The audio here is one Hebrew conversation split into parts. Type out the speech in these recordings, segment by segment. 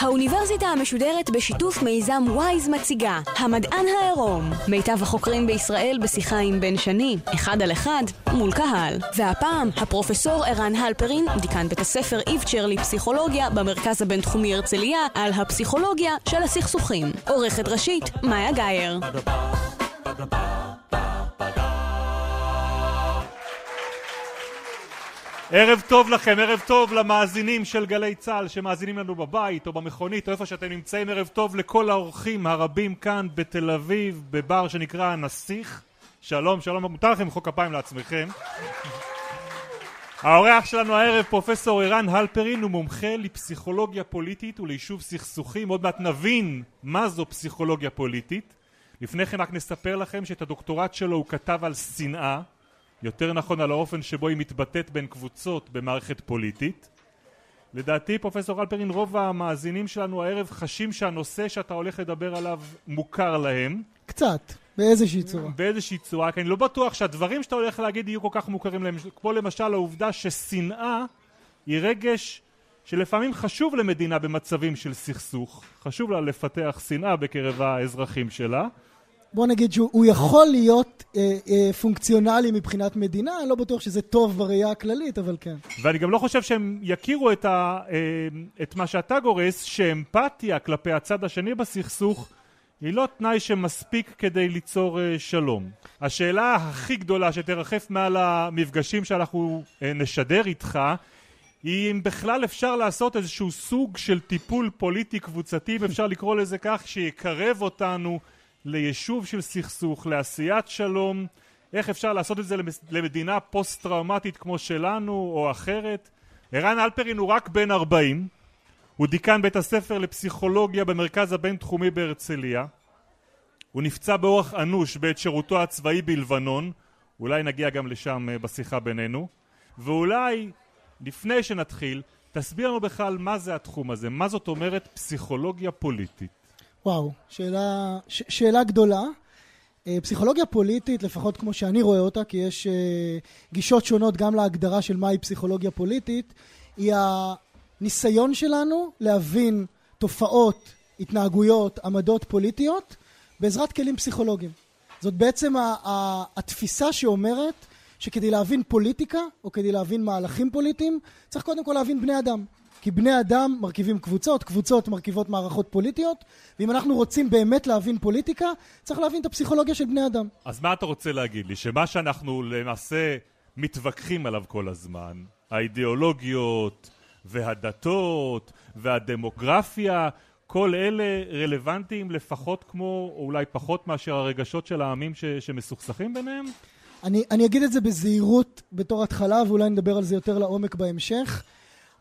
האוניברסיטה המשודרת בשיתוף מיזם וויז מציגה המדען העירום. מיטב החוקרים בישראל בשיחה עם בן שני אחד על אחד מול קהל. והפעם הפרופסור ערן הלפרין דיקן בית הספר איבצ'ר לפסיכולוגיה במרכז הבינתחומי הרצליה על הפסיכולוגיה של הסכסוכים. עורכת ראשית מאיה גאייר ערב טוב לכם, ערב טוב למאזינים של גלי צה"ל שמאזינים לנו בבית או במכונית או איפה שאתם נמצאים, ערב טוב לכל האורחים הרבים כאן בתל אביב בבר שנקרא הנסיך. שלום, שלום, מותר לכם למחוא כפיים לעצמכם. האורח שלנו הערב פרופסור ערן הלפרין הוא מומחה לפסיכולוגיה פוליטית וליישוב סכסוכים. עוד מעט נבין מה זו פסיכולוגיה פוליטית. לפני כן רק נספר לכם שאת הדוקטורט שלו הוא כתב על שנאה יותר נכון על האופן שבו היא מתבטאת בין קבוצות במערכת פוליטית. לדעתי פרופסור אלפרין רוב המאזינים שלנו הערב חשים שהנושא שאתה הולך לדבר עליו מוכר להם. קצת, באיזושהי צורה. באיזושהי צורה, כי אני לא בטוח שהדברים שאתה הולך להגיד יהיו כל כך מוכרים להם, כמו למשל העובדה ששנאה היא רגש שלפעמים חשוב למדינה במצבים של סכסוך, חשוב לה לפתח שנאה בקרב האזרחים שלה. בוא נגיד שהוא יכול להיות אה, אה, פונקציונלי מבחינת מדינה, אני לא בטוח שזה טוב בראייה הכללית, אבל כן. ואני גם לא חושב שהם יכירו את, ה, אה, את מה שאתה גורס, שאמפתיה כלפי הצד השני בסכסוך היא לא תנאי שמספיק כדי ליצור אה, שלום. השאלה הכי גדולה שתרחף מעל המפגשים שאנחנו אה, נשדר איתך היא אם בכלל אפשר לעשות איזשהו סוג של טיפול פוליטי קבוצתי, אם אפשר לקרוא לזה כך, שיקרב אותנו ליישוב של סכסוך, לעשיית שלום, איך אפשר לעשות את זה למדינה פוסט טראומטית כמו שלנו או אחרת. ערן אלפרין הוא רק בן 40, הוא דיקן בית הספר לפסיכולוגיה במרכז הבינתחומי בהרצליה, הוא נפצע באורח אנוש בעת שירותו הצבאי בלבנון, אולי נגיע גם לשם אה, בשיחה בינינו, ואולי לפני שנתחיל תסביר לנו בכלל מה זה התחום הזה, מה זאת אומרת פסיכולוגיה פוליטית. וואו, שאלה, ש, שאלה גדולה. אה, פסיכולוגיה פוליטית, לפחות כמו שאני רואה אותה, כי יש אה, גישות שונות גם להגדרה של מהי פסיכולוגיה פוליטית, היא הניסיון שלנו להבין תופעות, התנהגויות, עמדות פוליטיות בעזרת כלים פסיכולוגיים. זאת בעצם התפיסה שאומרת שכדי להבין פוליטיקה, או כדי להבין מהלכים פוליטיים, צריך קודם כל להבין בני אדם. כי בני אדם מרכיבים קבוצות, קבוצות מרכיבות מערכות פוליטיות, ואם אנחנו רוצים באמת להבין פוליטיקה, צריך להבין את הפסיכולוגיה של בני אדם. אז מה אתה רוצה להגיד לי? שמה שאנחנו למעשה מתווכחים עליו כל הזמן, האידיאולוגיות והדתות והדמוגרפיה, כל אלה רלוונטיים לפחות כמו, או אולי פחות מאשר הרגשות של העמים ש- שמסוכסכים ביניהם? אני, אני אגיד את זה בזהירות בתור התחלה, ואולי נדבר על זה יותר לעומק בהמשך.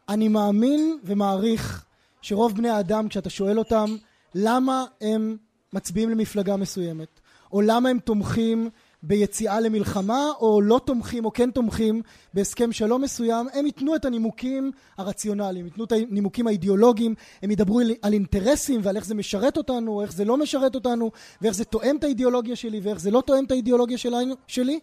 אני מאמין ומעריך שרוב בני האדם, כשאתה שואל אותם למה הם מצביעים למפלגה מסוימת, או למה הם תומכים ביציאה למלחמה, או לא תומכים, או כן תומכים בהסכם שלום מסוים, הם ייתנו את הנימוקים הרציונליים, ייתנו את הנימוקים האידיאולוגיים, הם ידברו על אינטרסים ועל איך זה משרת אותנו, או איך זה לא משרת אותנו, ואיך זה תואם את האידיאולוגיה שלי, ואיך זה לא תואם את האידיאולוגיה שלי,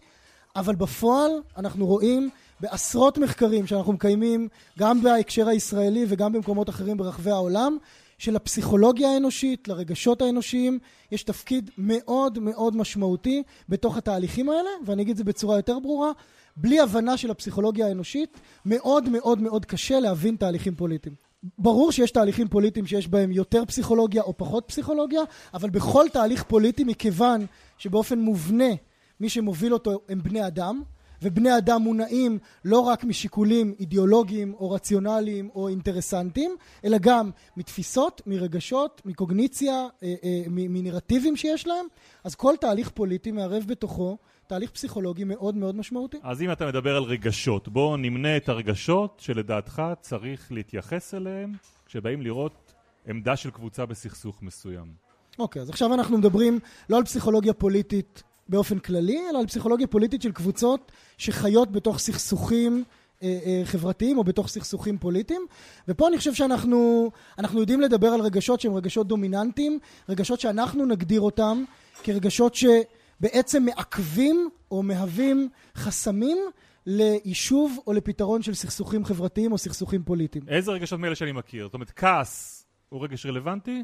אבל בפועל אנחנו רואים בעשרות מחקרים שאנחנו מקיימים גם בהקשר הישראלי וגם במקומות אחרים ברחבי העולם שלפסיכולוגיה האנושית, לרגשות האנושיים, יש תפקיד מאוד מאוד משמעותי בתוך התהליכים האלה, ואני אגיד את זה בצורה יותר ברורה, בלי הבנה של הפסיכולוגיה האנושית, מאוד מאוד מאוד קשה להבין תהליכים פוליטיים. ברור שיש תהליכים פוליטיים שיש בהם יותר פסיכולוגיה או פחות פסיכולוגיה, אבל בכל תהליך פוליטי, מכיוון שבאופן מובנה מי שמוביל אותו הם בני אדם, ובני אדם מונעים לא רק משיקולים אידיאולוגיים או רציונליים או אינטרסנטיים, אלא גם מתפיסות, מרגשות, מקוגניציה, אה, אה, מנרטיבים שיש להם, אז כל תהליך פוליטי מערב בתוכו תהליך פסיכולוגי מאוד מאוד משמעותי. אז אם אתה מדבר על רגשות, בוא נמנה את הרגשות שלדעתך צריך להתייחס אליהם כשבאים לראות עמדה של קבוצה בסכסוך מסוים. אוקיי, אז עכשיו אנחנו מדברים לא על פסיכולוגיה פוליטית באופן כללי, אלא על פסיכולוגיה פוליטית של קבוצות שחיות בתוך סכסוכים אה, אה, חברתיים או בתוך סכסוכים פוליטיים. ופה אני חושב שאנחנו אנחנו יודעים לדבר על רגשות שהם רגשות דומיננטיים, רגשות שאנחנו נגדיר אותם כרגשות שבעצם מעכבים או מהווים חסמים ליישוב או לפתרון של סכסוכים חברתיים או סכסוכים פוליטיים. איזה רגשות מאלה שאני מכיר? זאת אומרת, כעס הוא רגש רלוונטי?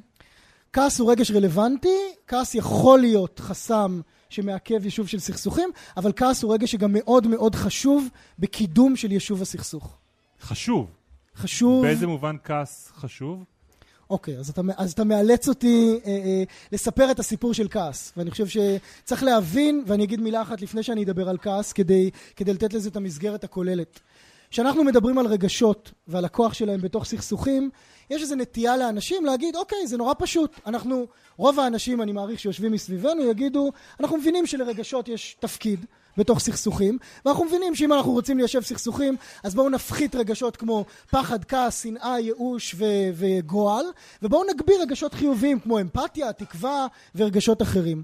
כעס הוא רגש רלוונטי, כעס יכול להיות חסם שמעכב יישוב של סכסוכים, אבל כעס הוא רגש שגם מאוד מאוד חשוב בקידום של יישוב הסכסוך. חשוב. חשוב... באיזה מובן כעס חשוב? אוקיי, אז אתה, אז אתה מאלץ אותי אה, אה, לספר את הסיפור של כעס, ואני חושב שצריך להבין, ואני אגיד מילה אחת לפני שאני אדבר על כעס, כדי, כדי לתת לזה את המסגרת הכוללת. כשאנחנו מדברים על רגשות ועל הכוח שלהם בתוך סכסוכים, יש איזו נטייה לאנשים להגיד, אוקיי, זה נורא פשוט. אנחנו, רוב האנשים, אני מעריך, שיושבים מסביבנו, יגידו, אנחנו מבינים שלרגשות יש תפקיד בתוך סכסוכים, ואנחנו מבינים שאם אנחנו רוצים ליישב סכסוכים, אז בואו נפחית רגשות כמו פחד, כעס, שנאה, ייאוש ו- וגועל, ובואו נגביר רגשות חיוביים כמו אמפתיה, תקווה ורגשות אחרים.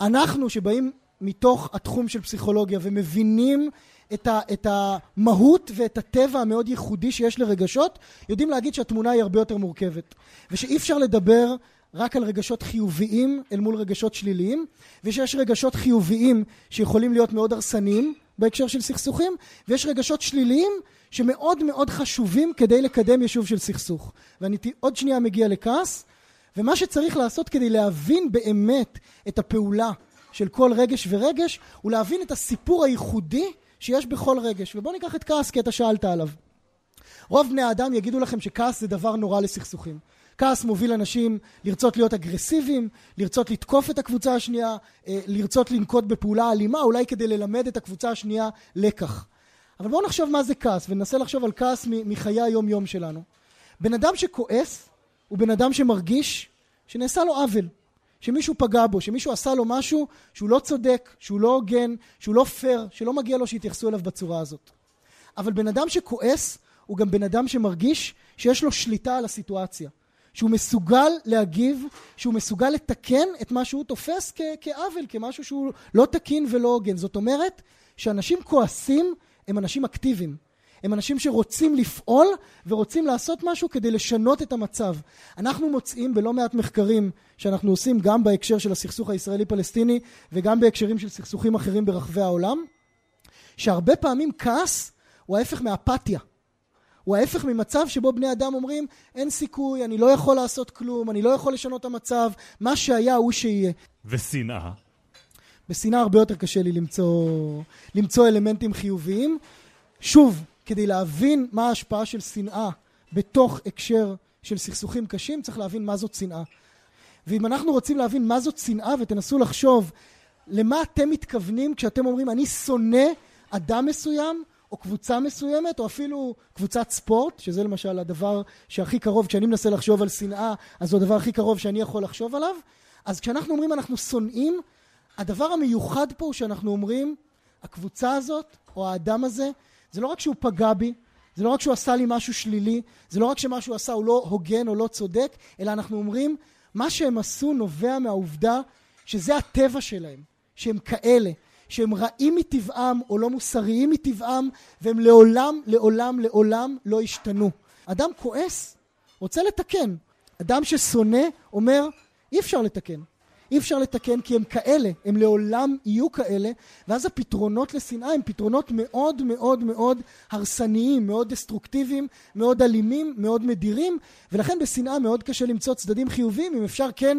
אנחנו שבאים מתוך התחום של פסיכולוגיה ומבינים את, ה, את המהות ואת הטבע המאוד ייחודי שיש לרגשות, יודעים להגיד שהתמונה היא הרבה יותר מורכבת. ושאי אפשר לדבר רק על רגשות חיוביים אל מול רגשות שליליים, ושיש רגשות חיוביים שיכולים להיות מאוד הרסניים בהקשר של סכסוכים, ויש רגשות שליליים שמאוד מאוד חשובים כדי לקדם יישוב של סכסוך. ואני עוד שנייה מגיע לכעס, ומה שצריך לעשות כדי להבין באמת את הפעולה של כל רגש ורגש, הוא להבין את הסיפור הייחודי שיש בכל רגש. ובואו ניקח את כעס כי אתה שאלת עליו. רוב בני האדם יגידו לכם שכעס זה דבר נורא לסכסוכים. כעס מוביל אנשים לרצות להיות אגרסיביים, לרצות לתקוף את הקבוצה השנייה, אה, לרצות לנקוט בפעולה אלימה, אולי כדי ללמד את הקבוצה השנייה לקח. אבל בואו נחשוב מה זה כעס, וננסה לחשוב על כעס מחיי היום-יום שלנו. בן אדם שכועס הוא בן אדם שמרגיש שנעשה לו עוול. שמישהו פגע בו, שמישהו עשה לו משהו שהוא לא צודק, שהוא לא הוגן, שהוא לא פייר, שלא מגיע לו שיתייחסו אליו בצורה הזאת. אבל בן אדם שכועס הוא גם בן אדם שמרגיש שיש לו שליטה על הסיטואציה. שהוא מסוגל להגיב, שהוא מסוגל לתקן את מה שהוא תופס כ- כעוול, כמשהו שהוא לא תקין ולא הוגן. זאת אומרת שאנשים כועסים הם אנשים אקטיביים. הם אנשים שרוצים לפעול ורוצים לעשות משהו כדי לשנות את המצב. אנחנו מוצאים בלא מעט מחקרים שאנחנו עושים גם בהקשר של הסכסוך הישראלי-פלסטיני וגם בהקשרים של סכסוכים אחרים ברחבי העולם, שהרבה פעמים כעס הוא ההפך מאפתיה. הוא ההפך ממצב שבו בני אדם אומרים אין סיכוי, אני לא יכול לעשות כלום, אני לא יכול לשנות את המצב, מה שהיה הוא שיהיה. ושנאה? בשנאה הרבה יותר קשה לי למצוא, למצוא אלמנטים חיוביים. שוב, כדי להבין מה ההשפעה של שנאה בתוך הקשר של סכסוכים קשים, צריך להבין מה זאת שנאה. ואם אנחנו רוצים להבין מה זאת שנאה ותנסו לחשוב למה אתם מתכוונים כשאתם אומרים אני שונא אדם מסוים או קבוצה מסוימת או אפילו קבוצת ספורט שזה למשל הדבר שהכי קרוב כשאני מנסה לחשוב על שנאה אז זה הדבר הכי קרוב שאני יכול לחשוב עליו אז כשאנחנו אומרים אנחנו שונאים הדבר המיוחד פה הוא שאנחנו אומרים הקבוצה הזאת או האדם הזה זה לא רק שהוא פגע בי, זה לא רק שהוא עשה לי משהו שלילי, זה לא רק שמה שהוא עשה הוא לא הוגן או לא צודק, אלא אנחנו אומרים, מה שהם עשו נובע מהעובדה שזה הטבע שלהם, שהם כאלה, שהם רעים מטבעם או לא מוסריים מטבעם, והם לעולם, לעולם, לעולם לא השתנו. אדם כועס, רוצה לתקן. אדם ששונא אומר, אי אפשר לתקן. אי אפשר לתקן כי הם כאלה, הם לעולם יהיו כאלה, ואז הפתרונות לשנאה הם פתרונות מאוד מאוד מאוד הרסניים, מאוד דסטרוקטיביים, מאוד אלימים, מאוד מדירים, ולכן בשנאה מאוד קשה למצוא צדדים חיוביים, אם אפשר כן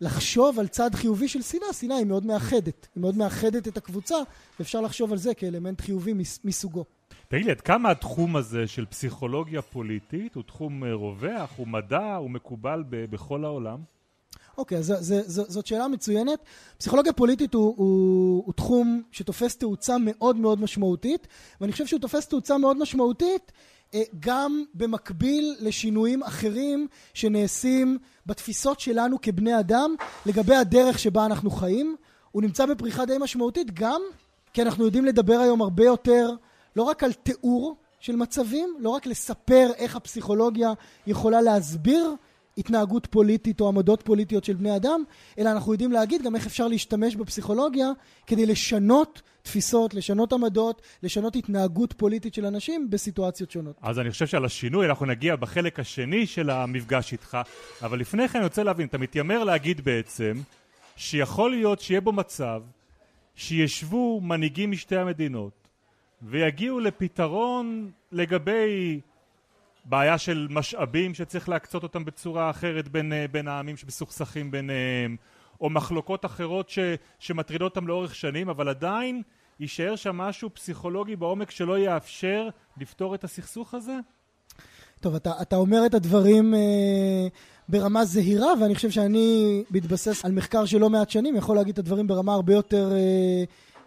לחשוב על צד חיובי של שנאה, שנאה היא מאוד מאחדת, היא מאוד מאחדת את הקבוצה, ואפשר לחשוב על זה כאלמנט חיובי מסוגו. תגיד לי, עד כמה התחום הזה של פסיכולוגיה פוליטית הוא תחום אה, רווח, הוא מדע, הוא מקובל בכל העולם? אוקיי, אז זאת שאלה מצוינת. פסיכולוגיה פוליטית הוא, הוא, הוא תחום שתופס תאוצה מאוד מאוד משמעותית, ואני חושב שהוא תופס תאוצה מאוד משמעותית אה, גם במקביל לשינויים אחרים שנעשים בתפיסות שלנו כבני אדם לגבי הדרך שבה אנחנו חיים. הוא נמצא בפריחה די משמעותית גם כי אנחנו יודעים לדבר היום הרבה יותר לא רק על תיאור של מצבים, לא רק לספר איך הפסיכולוגיה יכולה להסביר התנהגות פוליטית או עמדות פוליטיות של בני אדם, אלא אנחנו יודעים להגיד גם איך אפשר להשתמש בפסיכולוגיה כדי לשנות תפיסות, לשנות עמדות, לשנות התנהגות פוליטית של אנשים בסיטואציות שונות. אז אני חושב שעל השינוי אנחנו נגיע בחלק השני של המפגש איתך, אבל לפני כן אני רוצה להבין, אתה מתיימר להגיד בעצם שיכול להיות שיהיה בו מצב שישבו מנהיגים משתי המדינות ויגיעו לפתרון לגבי בעיה של משאבים שצריך להקצות אותם בצורה אחרת בין, אה, בין העמים שמסוכסכים ביניהם או מחלוקות אחרות ש, שמטרידות אותם לאורך שנים אבל עדיין יישאר שם משהו פסיכולוגי בעומק שלא יאפשר לפתור את הסכסוך הזה? טוב, אתה, אתה אומר את הדברים אה, ברמה זהירה, ואני חושב שאני, בהתבסס על מחקר של לא מעט שנים, יכול להגיד את הדברים ברמה הרבה יותר אה,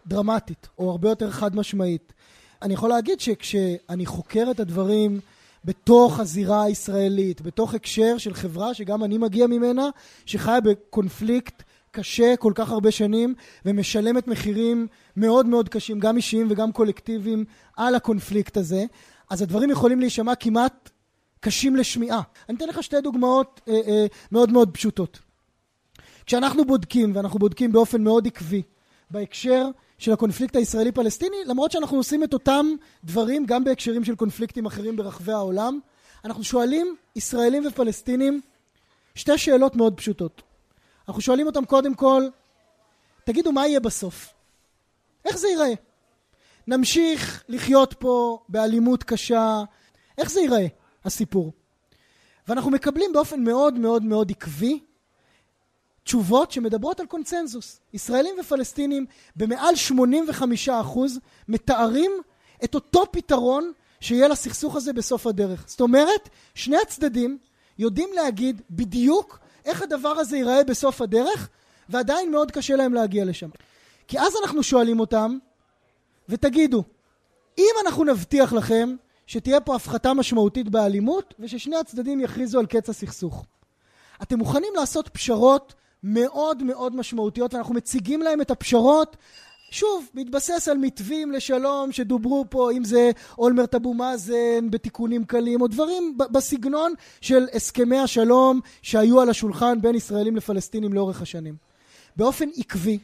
דרמטית, או הרבה יותר חד משמעית. אני יכול להגיד שכשאני חוקר את הדברים בתוך הזירה הישראלית, בתוך הקשר של חברה שגם אני מגיע ממנה, שחיה בקונפליקט קשה כל כך הרבה שנים ומשלמת מחירים מאוד מאוד קשים, גם אישיים וגם קולקטיביים, על הקונפליקט הזה, אז הדברים יכולים להישמע כמעט קשים לשמיעה. אני אתן לך שתי דוגמאות אה, אה, מאוד מאוד פשוטות. כשאנחנו בודקים, ואנחנו בודקים באופן מאוד עקבי, בהקשר של הקונפליקט הישראלי-פלסטיני, למרות שאנחנו עושים את אותם דברים גם בהקשרים של קונפליקטים אחרים ברחבי העולם, אנחנו שואלים ישראלים ופלסטינים שתי שאלות מאוד פשוטות. אנחנו שואלים אותם קודם כל, תגידו מה יהיה בסוף? איך זה ייראה? נמשיך לחיות פה באלימות קשה, איך זה ייראה, הסיפור? ואנחנו מקבלים באופן מאוד מאוד מאוד עקבי תשובות שמדברות על קונצנזוס. ישראלים ופלסטינים במעל 85% מתארים את אותו פתרון שיהיה לסכסוך הזה בסוף הדרך. זאת אומרת, שני הצדדים יודעים להגיד בדיוק איך הדבר הזה ייראה בסוף הדרך, ועדיין מאוד קשה להם להגיע לשם. כי אז אנחנו שואלים אותם, ותגידו, אם אנחנו נבטיח לכם שתהיה פה הפחתה משמעותית באלימות וששני הצדדים יכריזו על קץ הסכסוך. אתם מוכנים לעשות פשרות מאוד מאוד משמעותיות ואנחנו מציגים להם את הפשרות שוב, מתבסס על מתווים לשלום שדוברו פה, אם זה אולמרט אבו מאזן בתיקונים קלים, או דברים בסגנון של הסכמי השלום שהיו על השולחן בין ישראלים לפלסטינים לאורך השנים. באופן עקבי,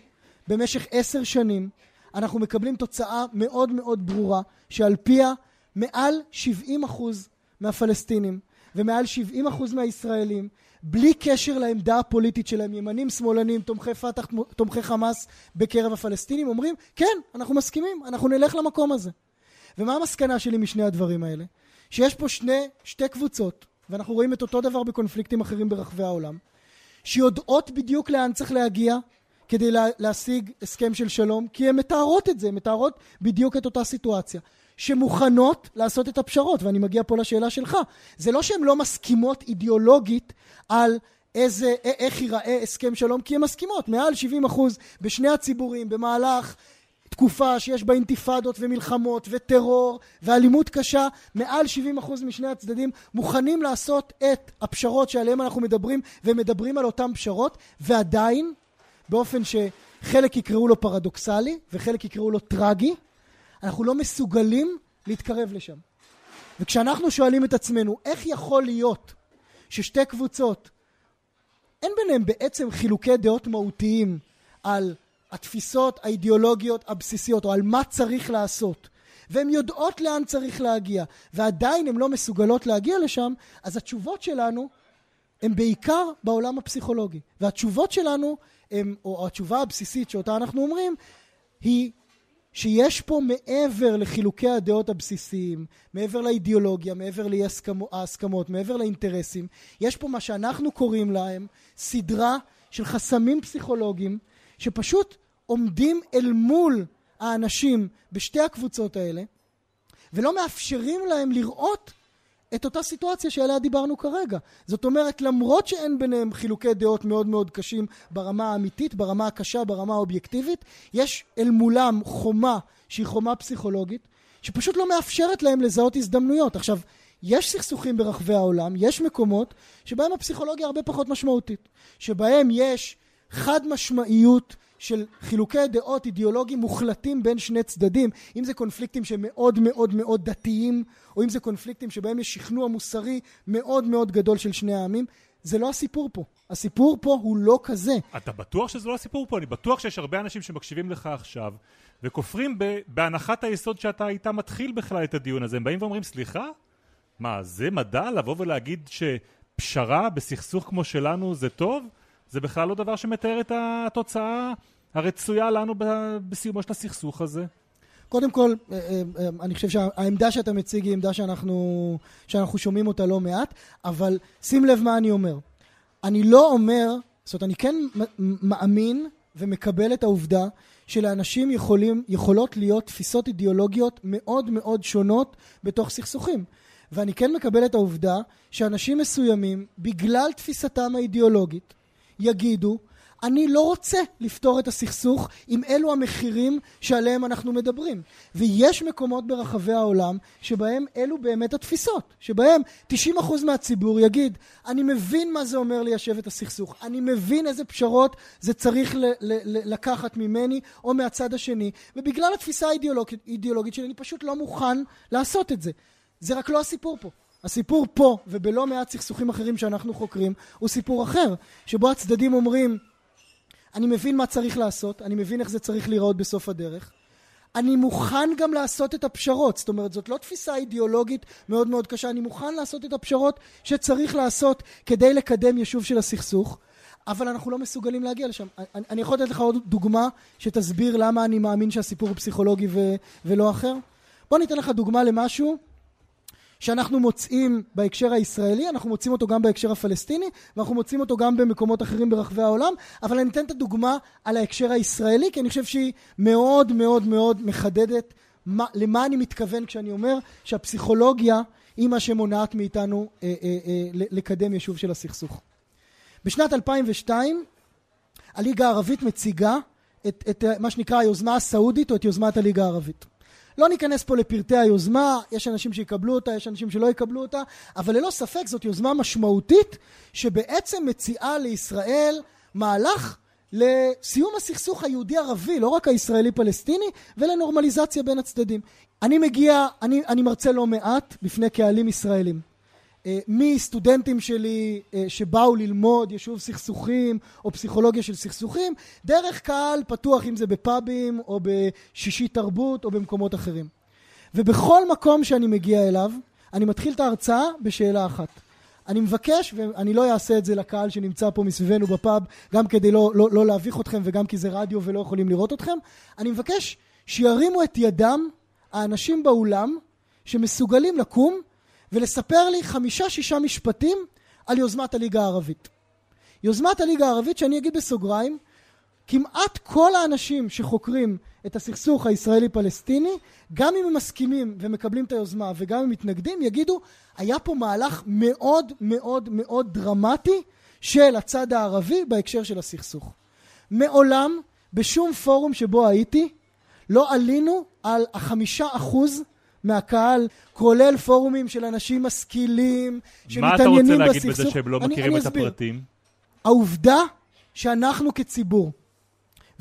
במשך עשר שנים, אנחנו מקבלים תוצאה מאוד מאוד ברורה, שעל פיה מעל 70 אחוז מהפלסטינים ומעל 70 אחוז מהישראלים בלי קשר לעמדה הפוליטית שלהם, ימנים, שמאלנים, תומכי פת"ח, תומכי חמאס בקרב הפלסטינים, אומרים, כן, אנחנו מסכימים, אנחנו נלך למקום הזה. ומה המסקנה שלי משני הדברים האלה? שיש פה שני, שתי קבוצות, ואנחנו רואים את אותו דבר בקונפליקטים אחרים ברחבי העולם, שיודעות בדיוק לאן צריך להגיע כדי לה, להשיג הסכם של שלום, כי הן מתארות את זה, הן מתארות בדיוק את אותה סיטואציה. שמוכנות לעשות את הפשרות, ואני מגיע פה לשאלה שלך. זה לא שהן לא מסכימות אידיאולוגית על איזה, איך ייראה הסכם שלום, כי הן מסכימות. מעל 70 אחוז בשני הציבורים במהלך תקופה שיש בה אינתיפאדות ומלחמות וטרור ואלימות קשה, מעל 70 אחוז משני הצדדים מוכנים לעשות את הפשרות שעליהן אנחנו מדברים, ומדברים על אותן פשרות, ועדיין, באופן שחלק יקראו לו פרדוקסלי וחלק יקראו לו טרגי, אנחנו לא מסוגלים להתקרב לשם. וכשאנחנו שואלים את עצמנו, איך יכול להיות ששתי קבוצות, אין ביניהם בעצם חילוקי דעות מהותיים על התפיסות האידיאולוגיות הבסיסיות, או על מה צריך לעשות, והן יודעות לאן צריך להגיע, ועדיין הן לא מסוגלות להגיע לשם, אז התשובות שלנו הן בעיקר בעולם הפסיכולוגי. והתשובות שלנו, הם, או התשובה הבסיסית שאותה אנחנו אומרים, היא שיש פה מעבר לחילוקי הדעות הבסיסיים, מעבר לאידיאולוגיה, מעבר לאי ההסכמות, מעבר לאינטרסים, יש פה מה שאנחנו קוראים להם סדרה של חסמים פסיכולוגיים שפשוט עומדים אל מול האנשים בשתי הקבוצות האלה ולא מאפשרים להם לראות את אותה סיטואציה שעליה דיברנו כרגע. זאת אומרת, למרות שאין ביניהם חילוקי דעות מאוד מאוד קשים ברמה האמיתית, ברמה הקשה, ברמה האובייקטיבית, יש אל מולם חומה שהיא חומה פסיכולוגית, שפשוט לא מאפשרת להם לזהות הזדמנויות. עכשיו, יש סכסוכים ברחבי העולם, יש מקומות שבהם הפסיכולוגיה הרבה פחות משמעותית, שבהם יש חד משמעיות של חילוקי דעות אידיאולוגיים מוחלטים בין שני צדדים, אם זה קונפליקטים שמאוד מאוד מאוד דתיים, או אם זה קונפליקטים שבהם יש שכנוע מוסרי מאוד מאוד גדול של שני העמים, זה לא הסיפור פה. הסיפור פה הוא לא כזה. אתה בטוח שזה לא הסיפור פה? אני בטוח שיש הרבה אנשים שמקשיבים לך עכשיו וכופרים ב- בהנחת היסוד שאתה איתה מתחיל בכלל את הדיון הזה. הם באים ואומרים, סליחה? מה, זה מדע לבוא ולהגיד שפשרה בסכסוך כמו שלנו זה טוב? זה בכלל לא דבר שמתאר את התוצאה הרצויה לנו בסיומו של הסכסוך הזה. קודם כל, אה, אה, אה, אני חושב שהעמדה שאתה מציג היא עמדה שאנחנו, שאנחנו שומעים אותה לא מעט, אבל שים לב מה אני אומר. אני לא אומר, זאת אומרת, אני כן מאמין ומקבל את העובדה שלאנשים יכולים, יכולות להיות תפיסות אידיאולוגיות מאוד מאוד שונות בתוך סכסוכים. ואני כן מקבל את העובדה שאנשים מסוימים, בגלל תפיסתם האידיאולוגית, יגידו, אני לא רוצה לפתור את הסכסוך עם אלו המחירים שעליהם אנחנו מדברים. ויש מקומות ברחבי העולם שבהם אלו באמת התפיסות, שבהם 90% מהציבור יגיד, אני מבין מה זה אומר ליישב את הסכסוך, אני מבין איזה פשרות זה צריך ל- ל- ל- לקחת ממני או מהצד השני, ובגלל התפיסה האידיאולוגית שלי אני פשוט לא מוכן לעשות את זה. זה רק לא הסיפור פה. הסיפור פה, ובלא מעט סכסוכים אחרים שאנחנו חוקרים, הוא סיפור אחר, שבו הצדדים אומרים, אני מבין מה צריך לעשות, אני מבין איך זה צריך להיראות בסוף הדרך. אני מוכן גם לעשות את הפשרות, זאת אומרת, זאת לא תפיסה אידיאולוגית מאוד מאוד קשה, אני מוכן לעשות את הפשרות שצריך לעשות כדי לקדם יישוב של הסכסוך, אבל אנחנו לא מסוגלים להגיע לשם. אני, אני יכול לתת לך עוד דוגמה שתסביר למה אני מאמין שהסיפור הוא פסיכולוגי ו, ולא אחר? בוא ניתן לך דוגמה למשהו שאנחנו מוצאים בהקשר הישראלי, אנחנו מוצאים אותו גם בהקשר הפלסטיני, ואנחנו מוצאים אותו גם במקומות אחרים ברחבי העולם, אבל אני אתן את הדוגמה על ההקשר הישראלי, כי אני חושב שהיא מאוד מאוד מאוד מחדדת מה, למה אני מתכוון כשאני אומר שהפסיכולוגיה היא מה שמונעת מאיתנו אה, אה, אה, לקדם יישוב של הסכסוך. בשנת 2002 הליגה הערבית מציגה את, את מה שנקרא היוזמה הסעודית או את יוזמת הליגה הערבית. לא ניכנס פה לפרטי היוזמה, יש אנשים שיקבלו אותה, יש אנשים שלא יקבלו אותה, אבל ללא ספק זאת יוזמה משמעותית שבעצם מציעה לישראל מהלך לסיום הסכסוך היהודי-ערבי, לא רק הישראלי-פלסטיני, ולנורמליזציה בין הצדדים. אני מגיע, אני, אני מרצה לא מעט בפני קהלים ישראלים. אה, מסטודנטים שלי אה, שבאו ללמוד יישוב סכסוכים או פסיכולוגיה של סכסוכים, דרך קהל פתוח אם זה בפאבים או בשישי תרבות או במקומות אחרים. ובכל מקום שאני מגיע אליו, אני מתחיל את ההרצאה בשאלה אחת. אני מבקש, ואני לא אעשה את זה לקהל שנמצא פה מסביבנו בפאב, גם כדי לא, לא, לא להביך אתכם וגם כי זה רדיו ולא יכולים לראות אתכם, אני מבקש שירימו את ידם האנשים באולם שמסוגלים לקום ולספר לי חמישה-שישה משפטים על יוזמת הליגה הערבית. יוזמת הליגה הערבית, שאני אגיד בסוגריים, כמעט כל האנשים שחוקרים את הסכסוך הישראלי-פלסטיני, גם אם הם מסכימים ומקבלים את היוזמה וגם אם מתנגדים, יגידו, היה פה מהלך מאוד מאוד מאוד דרמטי של הצד הערבי בהקשר של הסכסוך. מעולם, בשום פורום שבו הייתי, לא עלינו על החמישה אחוז מהקהל, כולל פורומים של אנשים משכילים, שמתעניינים בסכסוך. מה אתה רוצה להגיד בזה שהם לא מכירים את הפרטים? העובדה שאנחנו כציבור,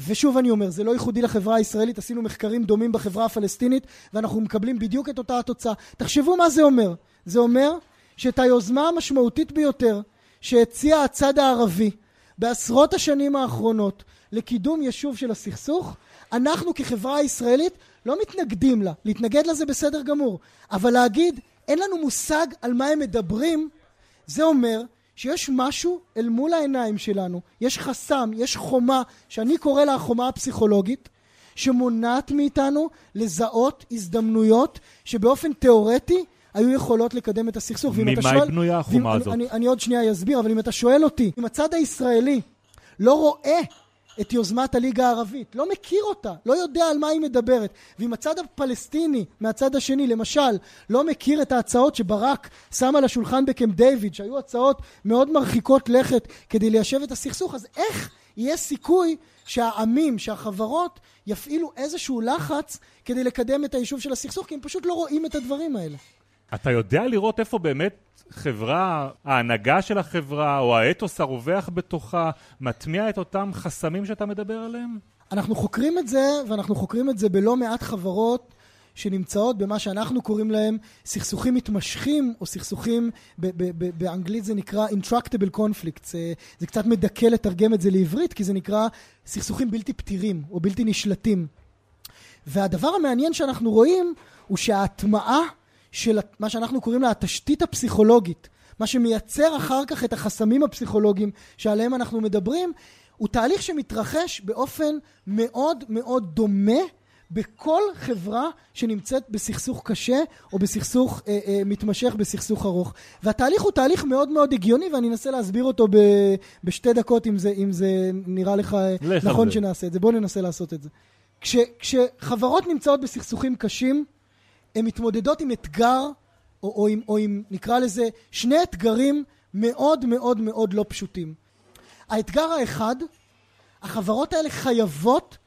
ושוב אני אומר, זה לא ייחודי לחברה הישראלית, עשינו מחקרים דומים בחברה הפלסטינית, ואנחנו מקבלים בדיוק את אותה התוצאה. תחשבו מה זה אומר. זה אומר שאת היוזמה המשמעותית ביותר שהציע הצד הערבי בעשרות השנים האחרונות לקידום יישוב של הסכסוך, אנחנו כחברה הישראלית לא מתנגדים לה. להתנגד לה זה בסדר גמור. אבל להגיד, אין לנו מושג על מה הם מדברים, זה אומר שיש משהו אל מול העיניים שלנו, יש חסם, יש חומה, שאני קורא לה החומה הפסיכולוגית, שמונעת מאיתנו לזהות הזדמנויות שבאופן תיאורטי היו יכולות לקדם את הסכסוך. ממה היא בנויה החומה הזאת? אני, אני, אני עוד שנייה אסביר, אבל אם אתה שואל אותי, אם הצד הישראלי לא רואה את יוזמת הליגה הערבית, לא מכיר אותה, לא יודע על מה היא מדברת. ואם הצד הפלסטיני מהצד השני, למשל, לא מכיר את ההצעות שברק שם על השולחן בקמפ דיוויד, שהיו הצעות מאוד מרחיקות לכת כדי ליישב את הסכסוך, אז איך יהיה סיכוי שהעמים, שהחברות, יפעילו איזשהו לחץ כדי לקדם את היישוב של הסכסוך, כי הם פשוט לא רואים את הדברים האלה. אתה יודע לראות איפה באמת חברה, ההנהגה של החברה או האתוס הרווח בתוכה מטמיע את אותם חסמים שאתה מדבר עליהם? אנחנו חוקרים את זה, ואנחנו חוקרים את זה בלא מעט חברות שנמצאות במה שאנחנו קוראים להם סכסוכים מתמשכים, או סכסוכים, ב- ב- ב- באנגלית זה נקרא intractable conflicts. זה, זה קצת מדכא לתרגם את זה לעברית, כי זה נקרא סכסוכים בלתי פתירים, או בלתי נשלטים. והדבר המעניין שאנחנו רואים, הוא שההטמעה של מה שאנחנו קוראים לה התשתית הפסיכולוגית, מה שמייצר אחר כך את החסמים הפסיכולוגיים שעליהם אנחנו מדברים, הוא תהליך שמתרחש באופן מאוד מאוד דומה בכל חברה שנמצאת בסכסוך קשה או בסכסוך אה, אה, מתמשך בסכסוך ארוך. והתהליך הוא תהליך מאוד מאוד הגיוני ואני אנסה להסביר אותו ב, בשתי דקות אם זה, אם זה נראה לך נכון שנעשה את זה. בואו ננסה לעשות את זה. כש, כשחברות נמצאות בסכסוכים קשים, הן מתמודדות עם אתגר, או, או, עם, או עם, נקרא לזה, שני אתגרים מאוד מאוד מאוד לא פשוטים. האתגר האחד, החברות האלה חייבות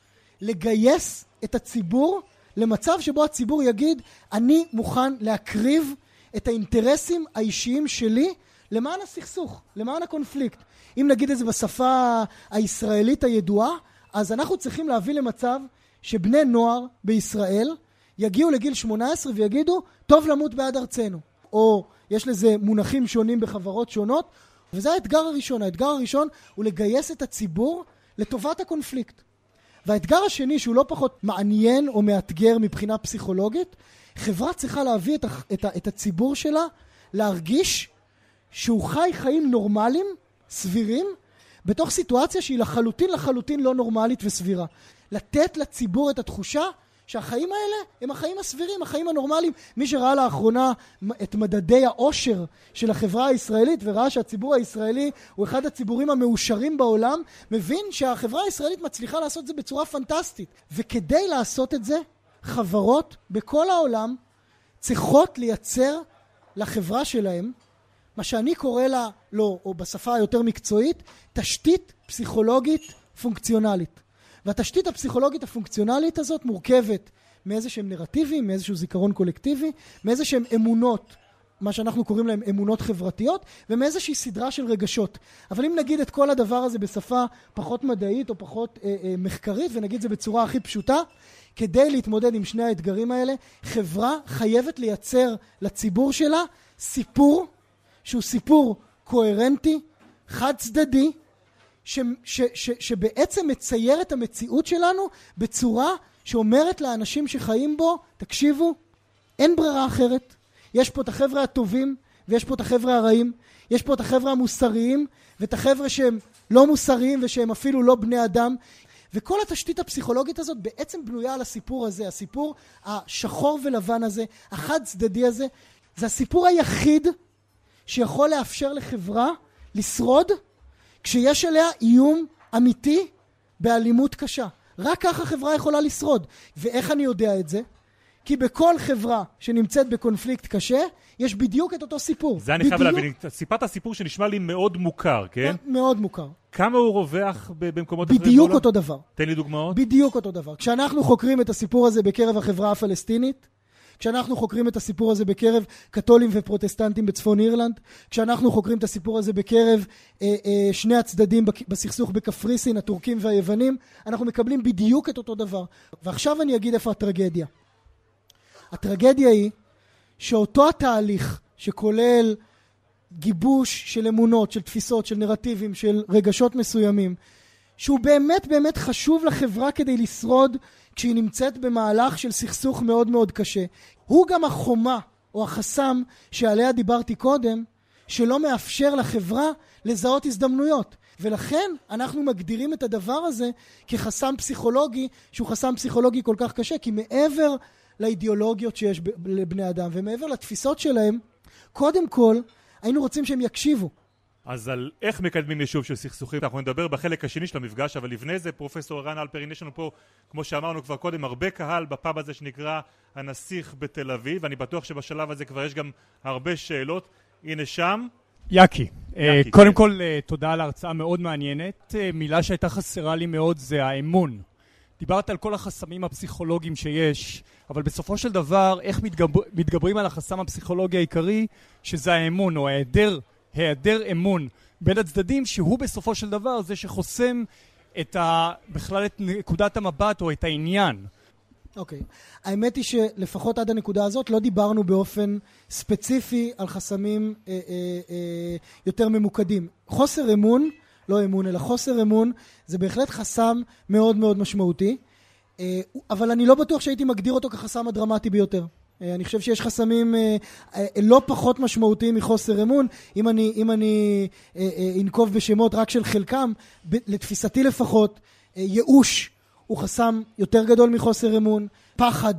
לגייס את הציבור למצב שבו הציבור יגיד, אני מוכן להקריב את האינטרסים האישיים שלי למען הסכסוך, למען הקונפליקט. אם נגיד את זה בשפה הישראלית הידועה, אז אנחנו צריכים להביא למצב שבני נוער בישראל יגיעו לגיל 18 ויגידו, טוב למות בעד ארצנו. או יש לזה מונחים שונים בחברות שונות, וזה האתגר הראשון. האתגר הראשון הוא לגייס את הציבור לטובת הקונפליקט. והאתגר השני, שהוא לא פחות מעניין או מאתגר מבחינה פסיכולוגית, חברה צריכה להביא את, את, את הציבור שלה להרגיש שהוא חי חיים נורמליים, סבירים, בתוך סיטואציה שהיא לחלוטין לחלוטין לא נורמלית וסבירה. לתת לציבור את התחושה שהחיים האלה הם החיים הסבירים, החיים הנורמליים. מי שראה לאחרונה את מדדי העושר של החברה הישראלית וראה שהציבור הישראלי הוא אחד הציבורים המאושרים בעולם, מבין שהחברה הישראלית מצליחה לעשות את זה בצורה פנטסטית. וכדי לעשות את זה, חברות בכל העולם צריכות לייצר לחברה שלהם מה שאני קורא לה, לא, או בשפה היותר מקצועית, תשתית פסיכולוגית פונקציונלית. והתשתית הפסיכולוגית הפונקציונלית הזאת מורכבת מאיזה שהם נרטיבים, מאיזשהו זיכרון קולקטיבי, מאיזה שהם אמונות, מה שאנחנו קוראים להם אמונות חברתיות, ומאיזושהי סדרה של רגשות. אבל אם נגיד את כל הדבר הזה בשפה פחות מדעית או פחות אה, אה, מחקרית, ונגיד זה בצורה הכי פשוטה, כדי להתמודד עם שני האתגרים האלה, חברה חייבת לייצר לציבור שלה סיפור שהוא סיפור קוהרנטי, חד צדדי, ש, ש, ש, שבעצם מצייר את המציאות שלנו בצורה שאומרת לאנשים שחיים בו, תקשיבו, אין ברירה אחרת. יש פה את החבר'ה הטובים ויש פה את החבר'ה הרעים. יש פה את החבר'ה המוסריים ואת החבר'ה שהם לא מוסריים ושהם אפילו לא בני אדם. וכל התשתית הפסיכולוגית הזאת בעצם בנויה על הסיפור הזה, הסיפור השחור ולבן הזה, החד צדדי הזה. זה הסיפור היחיד שיכול לאפשר לחברה לשרוד כשיש עליה איום אמיתי באלימות קשה. רק ככה חברה יכולה לשרוד. ואיך אני יודע את זה? כי בכל חברה שנמצאת בקונפליקט קשה, יש בדיוק את אותו סיפור. זה אני חייב להבין, סיפרת סיפור שנשמע לי מאוד מוכר, כן? מאוד מוכר. כמה הוא רווח במקומות אחרים בדיוק אותו דבר. תן לי דוגמאות. בדיוק אותו דבר. כשאנחנו חוקרים את הסיפור הזה בקרב החברה הפלסטינית, כשאנחנו חוקרים את הסיפור הזה בקרב קתולים ופרוטסטנטים בצפון אירלנד, כשאנחנו חוקרים את הסיפור הזה בקרב אה, אה, שני הצדדים בסכסוך בקפריסין, הטורקים והיוונים, אנחנו מקבלים בדיוק את אותו דבר. ועכשיו אני אגיד איפה הטרגדיה. הטרגדיה היא שאותו התהליך שכולל גיבוש של אמונות, של תפיסות, של נרטיבים, של רגשות מסוימים, שהוא באמת באמת חשוב לחברה כדי לשרוד כשהיא נמצאת במהלך של סכסוך מאוד מאוד קשה. הוא גם החומה או החסם שעליה דיברתי קודם, שלא מאפשר לחברה לזהות הזדמנויות. ולכן אנחנו מגדירים את הדבר הזה כחסם פסיכולוגי, שהוא חסם פסיכולוגי כל כך קשה, כי מעבר לאידיאולוגיות שיש לבני אדם ומעבר לתפיסות שלהם, קודם כל היינו רוצים שהם יקשיבו. אז על איך מקדמים יישוב של סכסוכים אנחנו נדבר בחלק השני של המפגש אבל לפני זה פרופסור ערן אלפרין יש לנו פה כמו שאמרנו כבר קודם הרבה קהל בפאב הזה שנקרא הנסיך בתל אביב. ואני בטוח שבשלב הזה כבר יש גם הרבה שאלות. הנה שם. יאקי, אה, קודם כן. כל אה, תודה על ההרצאה מאוד מעניינת. אה, מילה שהייתה חסרה לי מאוד זה האמון. דיברת על כל החסמים הפסיכולוגיים שיש, אבל בסופו של דבר, איך מתגבר, מתגברים על החסם הפסיכולוגי העיקרי, שזה האמון, או היעדר היעדר אמון בין הצדדים שהוא בסופו של דבר זה שחוסם את ה... בכלל את נקודת המבט או את העניין. אוקיי. Okay. האמת היא שלפחות עד הנקודה הזאת לא דיברנו באופן ספציפי על חסמים אה, אה, אה, יותר ממוקדים. חוסר אמון, לא אמון אלא חוסר אמון, זה בהחלט חסם מאוד מאוד משמעותי, אה, אבל אני לא בטוח שהייתי מגדיר אותו כחסם הדרמטי ביותר. אה, אני חושב שיש חסמים אה, אה, לא פחות משמעותיים מחוסר אמון. אם אני, אם אני אנקוב בשמות רק של חלקם, לתפיסתי לפחות, ייאוש הוא חסם יותר גדול מחוסר אמון, פחד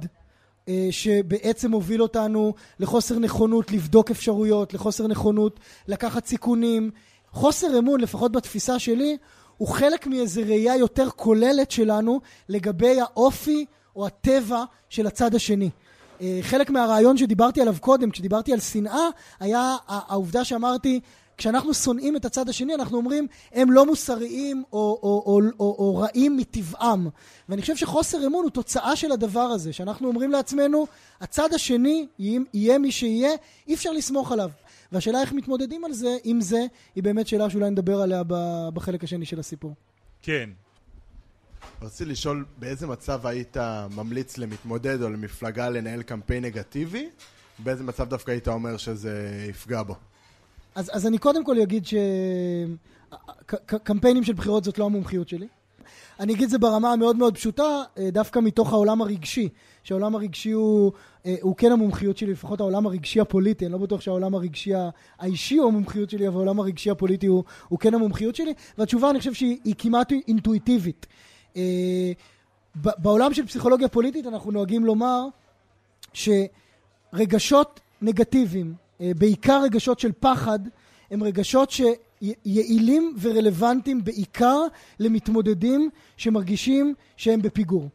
שבעצם מוביל אותנו לחוסר נכונות לבדוק אפשרויות, לחוסר נכונות לקחת סיכונים. חוסר אמון, לפחות בתפיסה שלי, הוא חלק מאיזו ראייה יותר כוללת שלנו לגבי האופי או הטבע של הצד השני. אה, חלק מהרעיון שדיברתי עליו קודם, כשדיברתי על שנאה, היה העובדה שאמרתי, כשאנחנו שונאים את הצד השני, אנחנו אומרים, הם לא מוסריים או, או, או, או, או רעים מטבעם. ואני חושב שחוסר אמון הוא תוצאה של הדבר הזה, שאנחנו אומרים לעצמנו, הצד השני, יהיה מי שיהיה, אי אפשר לסמוך עליו. והשאלה איך מתמודדים על זה, עם זה, היא באמת שאלה שאולי נדבר עליה בחלק השני של הסיפור. כן, רציתי לשאול באיזה מצב היית ממליץ למתמודד או למפלגה לנהל קמפיין נגטיבי, באיזה מצב דווקא היית אומר שזה יפגע בו? אז, אז אני קודם כל אגיד שקמפיינים של בחירות זאת לא המומחיות שלי. אני אגיד זה ברמה המאוד מאוד פשוטה, אה, דווקא מתוך העולם הרגשי, שהעולם הרגשי הוא, אה, הוא כן המומחיות שלי, לפחות העולם הרגשי הפוליטי, אני לא בטוח שהעולם הרגשי האישי הוא המומחיות שלי, אבל העולם הרגשי הפוליטי הוא, הוא כן המומחיות שלי, והתשובה אני חושב שהיא כמעט אינטואיטיבית. אה, בעולם של פסיכולוגיה פוליטית אנחנו נוהגים לומר שרגשות נגטיביים, אה, בעיקר רגשות של פחד, הם רגשות שיעילים ורלוונטיים בעיקר למתמודדים שמרגישים שהם בפיגור.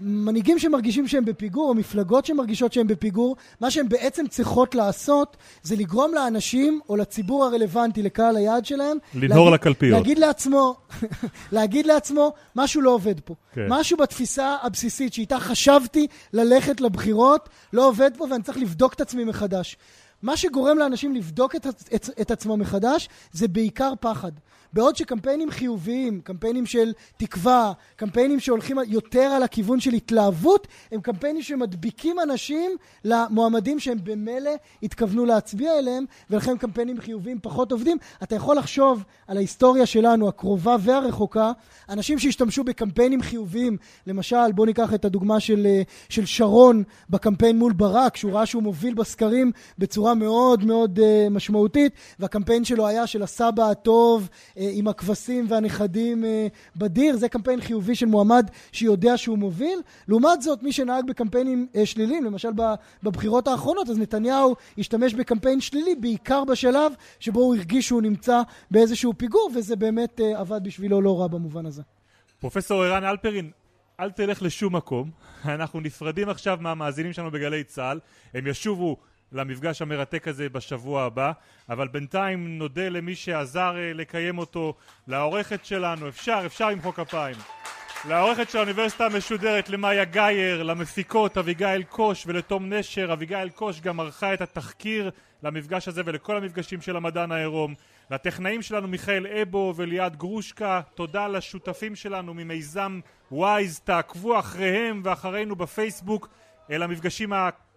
מנהיגים שמרגישים שהם בפיגור, או מפלגות שמרגישות שהם בפיגור, מה שהן בעצם צריכות לעשות זה לגרום לאנשים, או לציבור הרלוונטי, לקהל היעד שלהם, לנהור לקלפיות. להגיד לעצמו, להגיד לעצמו, משהו לא עובד פה. כן. משהו בתפיסה הבסיסית שאיתה חשבתי ללכת לבחירות, לא עובד פה ואני צריך לבדוק את עצמי מחדש. מה שגורם לאנשים לבדוק את, את, את עצמם מחדש זה בעיקר פחד. בעוד שקמפיינים חיוביים, קמפיינים של תקווה, קמפיינים שהולכים יותר על הכיוון של התלהבות, הם קמפיינים שמדביקים אנשים למועמדים שהם במילא התכוונו להצביע אליהם, ולכן קמפיינים חיוביים פחות עובדים. אתה יכול לחשוב על ההיסטוריה שלנו, הקרובה והרחוקה, אנשים שהשתמשו בקמפיינים חיוביים, למשל, בואו ניקח את הדוגמה של, של שרון בקמפיין מול ברק, שהוא ראה שהוא מוביל בסקרים בצורה מאוד מאוד uh, משמעותית, והקמפיין שלו היה של הסבא הטוב, עם הכבשים והנכדים אה, בדיר, זה קמפיין חיובי של מועמד שיודע שהוא מוביל. לעומת זאת, מי שנהג בקמפיינים אה, שליליים, למשל בבחירות האחרונות, אז נתניהו השתמש בקמפיין שלילי, בעיקר בשלב שבו הוא הרגיש שהוא נמצא באיזשהו פיגור, וזה באמת אה, עבד בשבילו לא רע במובן הזה. פרופסור ערן אלפרין, אל תלך לשום מקום. אנחנו נפרדים עכשיו מהמאזינים שלנו בגלי צה"ל. הם ישובו למפגש המרתק הזה בשבוע הבא, אבל בינתיים נודה למי שעזר אה, לקיים אותו, לעורכת שלנו, אפשר, אפשר למחוא כפיים. לעורכת של האוניברסיטה המשודרת, למאיה גייר, למפיקות אביגיל קוש ולתום נשר. אביגיל קוש גם ערכה את התחקיר למפגש הזה ולכל המפגשים של המדען העירום. לטכנאים שלנו מיכאל אבו וליעד גרושקה, תודה לשותפים שלנו ממיזם וויז, תעקבו אחריהם ואחרינו בפייסבוק אל המפגשים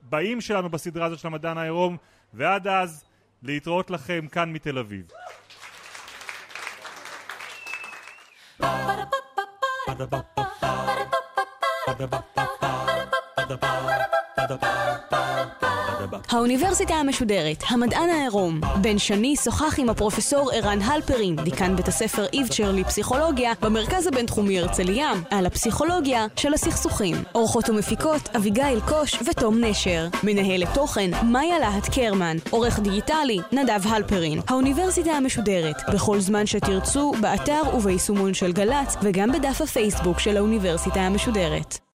הבאים שלנו בסדרה הזאת של המדען העירום, ועד אז, להתראות לכם כאן מתל אביב. Ba-da-ba-ba-ba האוניברסיטה המשודרת, המדען העירום. בן שני שוחח עם הפרופסור ערן הלפרין, דיקן בית הספר איבצ'ר לפסיכולוגיה, במרכז הבינתחומי הרצליה, על הפסיכולוגיה של הסכסוכים. אורחות ומפיקות אביגיל קוש ותום נשר. מנהלת תוכן מאיה להט קרמן. עורך דיגיטלי נדב הלפרין. האוניברסיטה המשודרת, בכל זמן שתרצו, באתר וביישומון של גל"צ, וגם בדף הפייסבוק של האוניברסיטה המשודרת.